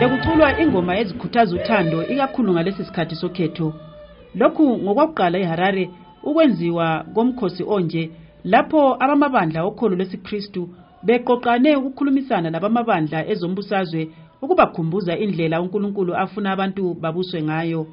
bekuculwa ingoma ezikhuthaza uthando ikakhulu ngalesi sikhathi sokhetho. Lokhu ngokwakuqala eharare ukwenziwa komkhosi onje lapho abamabandla okholo lwesikristu beqoqane ukukhulumisana labamabandla ezombusazwe ukubakhumbuza indlela unkulunkulu afuna abantu babuswe ngayo.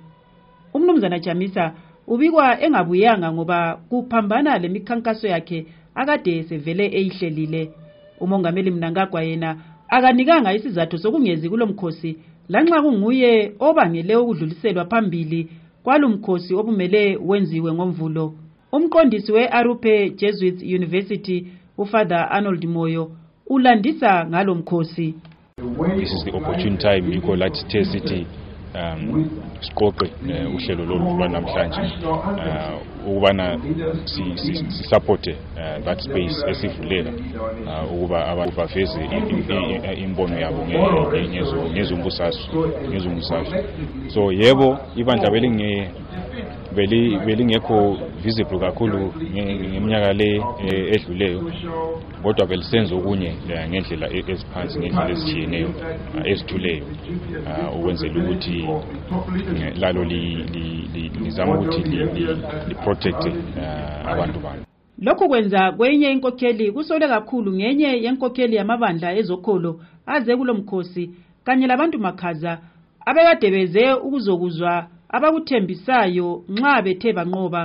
Umnumzana jamisa ubikwa engabuyanga ngoba kuphambana lemikhankaso yakhe akade sevele eyihlelile. Umongameli mnangagwa yena akanikanga isizathu sokungezi kulo mkhosi lanxa kunguye obangele ukudluliselwa phambili kwalo mkhosi obumele wenziwe ngomvulo. Umqondisi we-arupe jesuits university ufather arnold moyo ulandisa ngalo mkhosi this is the opportune time yikho lathi the sithi um siqoqe uh, uhlelo lolu lwanamhlanje uh, ukubana sisupporte uh, that space esivulela uh, ukuba abantu baveze imbono yabo ngezombusazwe ngezombusazwe. So yebo ibandla belinge belingekho visible kakhulu ngeminyaka le edluleyo kodwa belisenza okunye ngendlela eziphansi ngendlela ezitshiyeneyo ezithuleyo ukwenzela ukuthi lalo lizama ukuthi liprotecte abantu balo lokhu kwenza kwenye inkokheli kusole kakhulu ngenye yenkokheli yamabandla ezokholo aze kulo mkhosi kanye labantu makhaza abekade beze ukuzokuzwa abakuthembisayo nxa bethe banqoba.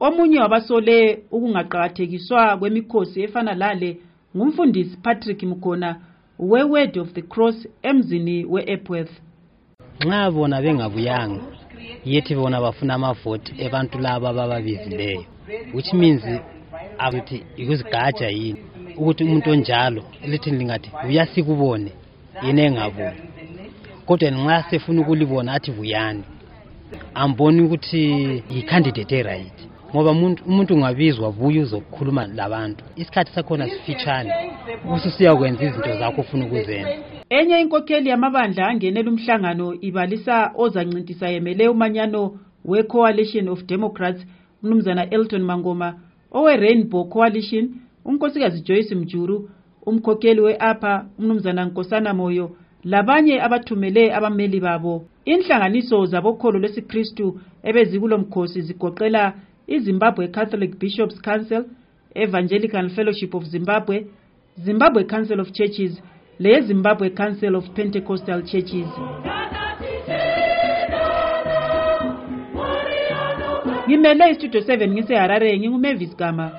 Omunye wabasole ukungaqakathekiswa kwemikhosi efana lale ngumfundisi patrick mkhona we-word of the cross emzini we-epworth. Nxa bona bengabuyanga yethi bona bafuna amavoti ebantu laba bababizileyo which means ukuthi ikuzigaja yini ukuthi umuntu onjalo lithi lingathi buya sikubone yena engabuyi kodwa nxa sefuna ukulibona athi buyani amboni ukuthi yi-candidate e-right ngoba umuntu ungabizwa buye uzokukhuluma labantu. Isikhathi sakhona sifitshane ususiyakwenza izinto zakho ufuna ukuzenza enye inkokheli yamabandla angenela umhlangano ibalisa ozancintisa yemele umanyano we-coalition of democrats umnumzana elton mangoma owe-rainbow coalition unkosikazi joyce mjuru umkhokheli we-apa umnumzana nkosana moyo labanye abathumele abameli babo. Inhlanganiso zabokholo lwesikristu ebezikulo mkhosi zigoqela izimbabwe catholic bishops council evangelical fellowship of zimbabwe zimbabwe council of churches leyezimbabwe council of pentecostal churches ngimele istudio 7 ngiseharare ngingumavis gama